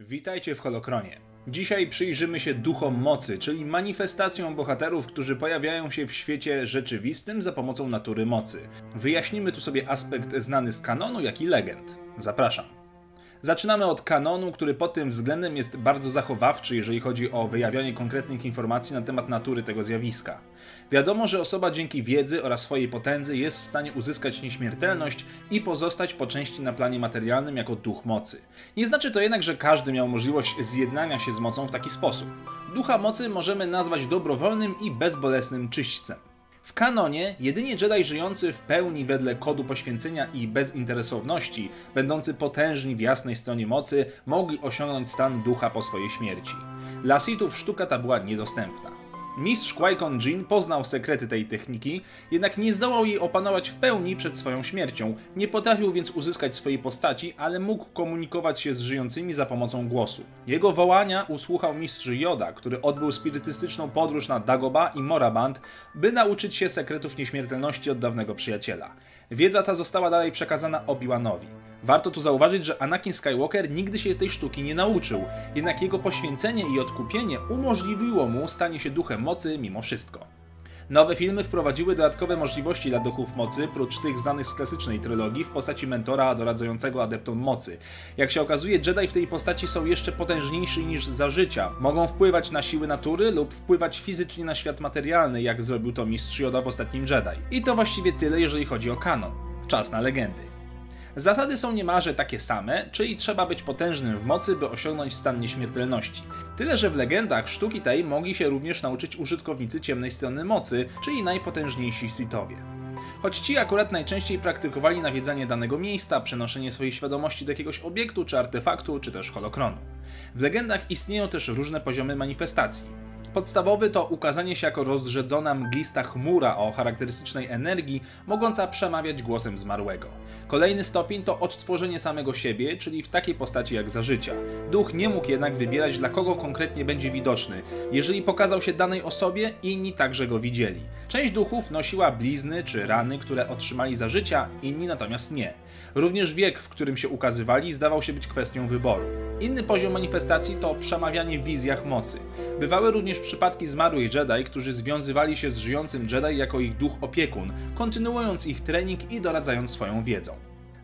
Witajcie w Holokronie. Dzisiaj przyjrzymy się duchom mocy, czyli manifestacjom bohaterów, którzy pojawiają się w świecie rzeczywistym za pomocą natury mocy. Wyjaśnimy tu sobie aspekt znany z kanonu, jak i legend. Zapraszam. Zaczynamy od kanonu, który pod tym względem jest bardzo zachowawczy, jeżeli chodzi o wyjawianie konkretnych informacji na temat natury tego zjawiska. Wiadomo, że osoba dzięki wiedzy oraz swojej potędzy jest w stanie uzyskać nieśmiertelność i pozostać po części na planie materialnym jako duch mocy. Nie znaczy to jednak, że każdy miał możliwość zjednania się z mocą w taki sposób. Ducha mocy możemy nazwać dobrowolnym i bezbolesnym czyśćcem. W kanonie jedynie Jedi żyjący w pełni wedle kodu poświęcenia i bezinteresowności, będący potężni w jasnej stronie mocy, mogli osiągnąć stan ducha po swojej śmierci. Dla Sithów sztuka ta była niedostępna. Mistrz Qui-Gon Jinn poznał sekrety tej techniki, jednak nie zdołał jej opanować w pełni przed swoją śmiercią. Nie potrafił więc uzyskać swojej postaci, ale mógł komunikować się z żyjącymi za pomocą głosu. Jego wołania usłuchał mistrz Yoda, który odbył spirytystyczną podróż na Dagoba i Moraband, by nauczyć się sekretów nieśmiertelności od dawnego przyjaciela. Wiedza ta została dalej przekazana Obi-Wanowi. Warto tu zauważyć, że Anakin Skywalker nigdy się tej sztuki nie nauczył, jednak jego poświęcenie i odkupienie umożliwiło mu stanie się duchem mocy mimo wszystko. Nowe filmy wprowadziły dodatkowe możliwości dla duchów mocy, prócz tych znanych z klasycznej trylogii w postaci mentora doradzającego adeptom mocy. Jak się okazuje, Jedi w tej postaci są jeszcze potężniejsi niż za życia. Mogą wpływać na siły natury lub wpływać fizycznie na świat materialny, jak zrobił to mistrz Yoda w ostatnim Jedi. I to właściwie tyle, jeżeli chodzi o kanon. Czas na legendy. Zasady są niemalże takie same, czyli trzeba być potężnym w mocy, by osiągnąć stan nieśmiertelności. Tyle, że w legendach sztuki tej mogli się również nauczyć użytkownicy ciemnej strony mocy, czyli najpotężniejsi Sithowie. Choć ci akurat najczęściej praktykowali nawiedzanie danego miejsca, przenoszenie swojej świadomości do jakiegoś obiektu, czy artefaktu, czy też holokronu. W legendach istnieją też różne poziomy manifestacji. Podstawowy to ukazanie się jako rozrzedzona mglista chmura o charakterystycznej energii, mogąca przemawiać głosem zmarłego. Kolejny stopień to odtworzenie samego siebie, czyli w takiej postaci jak za życia. Duch nie mógł jednak wybierać dla kogo konkretnie będzie widoczny. Jeżeli pokazał się danej osobie, inni także go widzieli. Część duchów nosiła blizny czy rany, które otrzymali za życia, inni natomiast nie. Również wiek, w którym się ukazywali, zdawał się być kwestią wyboru. Inny poziom manifestacji to przemawianie w wizjach mocy. Bywały również przypadki zmarłych Jedi, którzy związywali się z żyjącym Jedi jako ich duch opiekun, kontynuując ich trening i doradzając swoją wiedzą.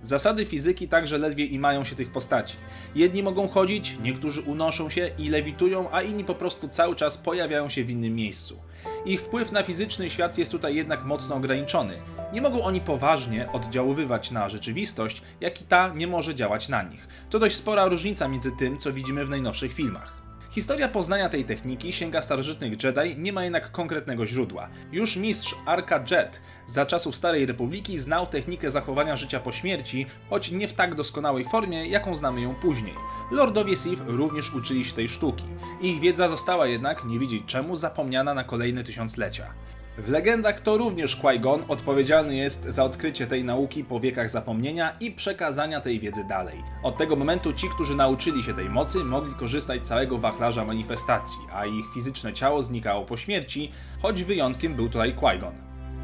Zasady fizyki także ledwie imają się tych postaci. Jedni mogą chodzić, niektórzy unoszą się i lewitują, a inni po prostu cały czas pojawiają się w innym miejscu. Ich wpływ na fizyczny świat jest tutaj jednak mocno ograniczony. Nie mogą oni poważnie oddziaływać na rzeczywistość, jak i ta nie może działać na nich. To dość spora różnica między tym, co widzimy w najnowszych filmach. Historia poznania tej techniki sięga starożytnych Jedi, nie ma jednak konkretnego źródła. Już mistrz Arka Jet za czasów Starej Republiki znał technikę zachowania życia po śmierci, choć nie w tak doskonałej formie, jaką znamy ją później. Lordowie Sith również uczyli się tej sztuki. Ich wiedza została jednak, nie wiedzieć czemu, zapomniana na kolejne tysiąclecia. W legendach to również Qui-Gon odpowiedzialny jest za odkrycie tej nauki po wiekach zapomnienia i przekazania tej wiedzy dalej. Od tego momentu ci, którzy nauczyli się tej mocy, mogli korzystać z całego wachlarza manifestacji, a ich fizyczne ciało znikało po śmierci, choć wyjątkiem był tutaj Qui-Gon.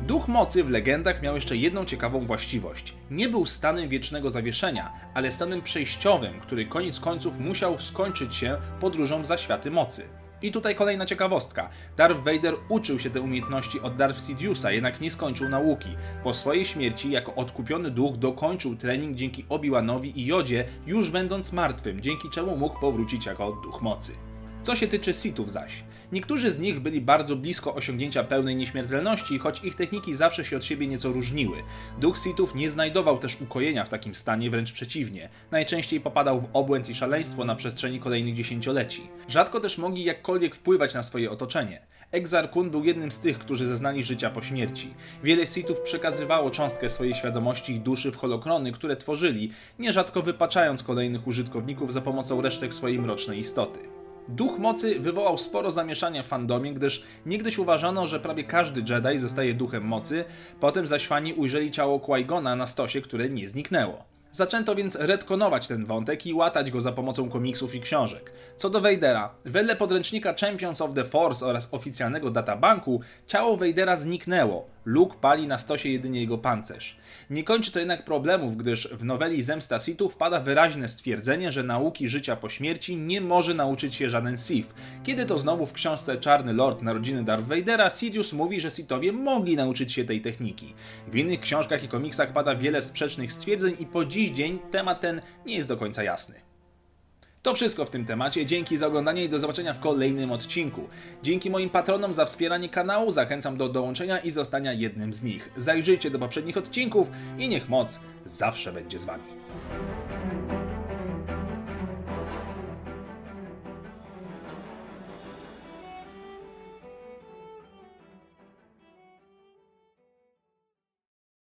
Duch mocy w legendach miał jeszcze jedną ciekawą właściwość. Nie był stanem wiecznego zawieszenia, ale stanem przejściowym, który koniec końców musiał skończyć się podróżą w zaświaty mocy. I tutaj kolejna ciekawostka. Darth Vader uczył się te umiejętności od Darth Sidious'a, jednak nie skończył nauki. Po swojej śmierci, jako odkupiony duch, dokończył trening dzięki Obi-Wanowi i Jodzie, już będąc martwym, dzięki czemu mógł powrócić jako duch mocy. Co się tyczy Sithów zaś. Niektórzy z nich byli bardzo blisko osiągnięcia pełnej nieśmiertelności, choć ich techniki zawsze się od siebie nieco różniły. Duch Sithów nie znajdował też ukojenia w takim stanie, wręcz przeciwnie. Najczęściej popadał w obłęd i szaleństwo na przestrzeni kolejnych dziesięcioleci. Rzadko też mogli jakkolwiek wpływać na swoje otoczenie. Exar Kun był jednym z tych, którzy zeznali życia po śmierci. Wiele Sithów przekazywało cząstkę swojej świadomości i duszy w holokrony, które tworzyli, nierzadko wypaczając kolejnych użytkowników za pomocą resztek swojej mrocznej istoty. Duch mocy wywołał sporo zamieszania w fandomie, gdyż niegdyś uważano, że prawie każdy Jedi zostaje duchem mocy, potem zaś fani ujrzeli ciało Qui-Gona na stosie, które nie zniknęło. Zaczęto więc retkonować ten wątek i łatać go za pomocą komiksów i książek. Co do Vadera, wedle podręcznika Champions of the Force oraz oficjalnego databanku, ciało Vadera zniknęło, Luke pali na stosie jedynie jego pancerz. Nie kończy to jednak problemów, gdyż w noweli Zemsta Sithu wpada wyraźne stwierdzenie, że nauki życia po śmierci nie może nauczyć się żaden Sith. Kiedy to znowu w książce Czarny Lord Narodziny Darth Vadera Sidious mówi, że Sithowie mogli nauczyć się tej techniki. W innych książkach i komiksach pada wiele sprzecznych stwierdzeń i po dziś dzień temat ten nie jest do końca jasny. To wszystko w tym temacie. Dzięki za oglądanie i do zobaczenia w kolejnym odcinku. Dzięki moim patronom za wspieranie kanału zachęcam do dołączenia i zostania jednym z nich. Zajrzyjcie do poprzednich odcinków i niech moc zawsze będzie z wami.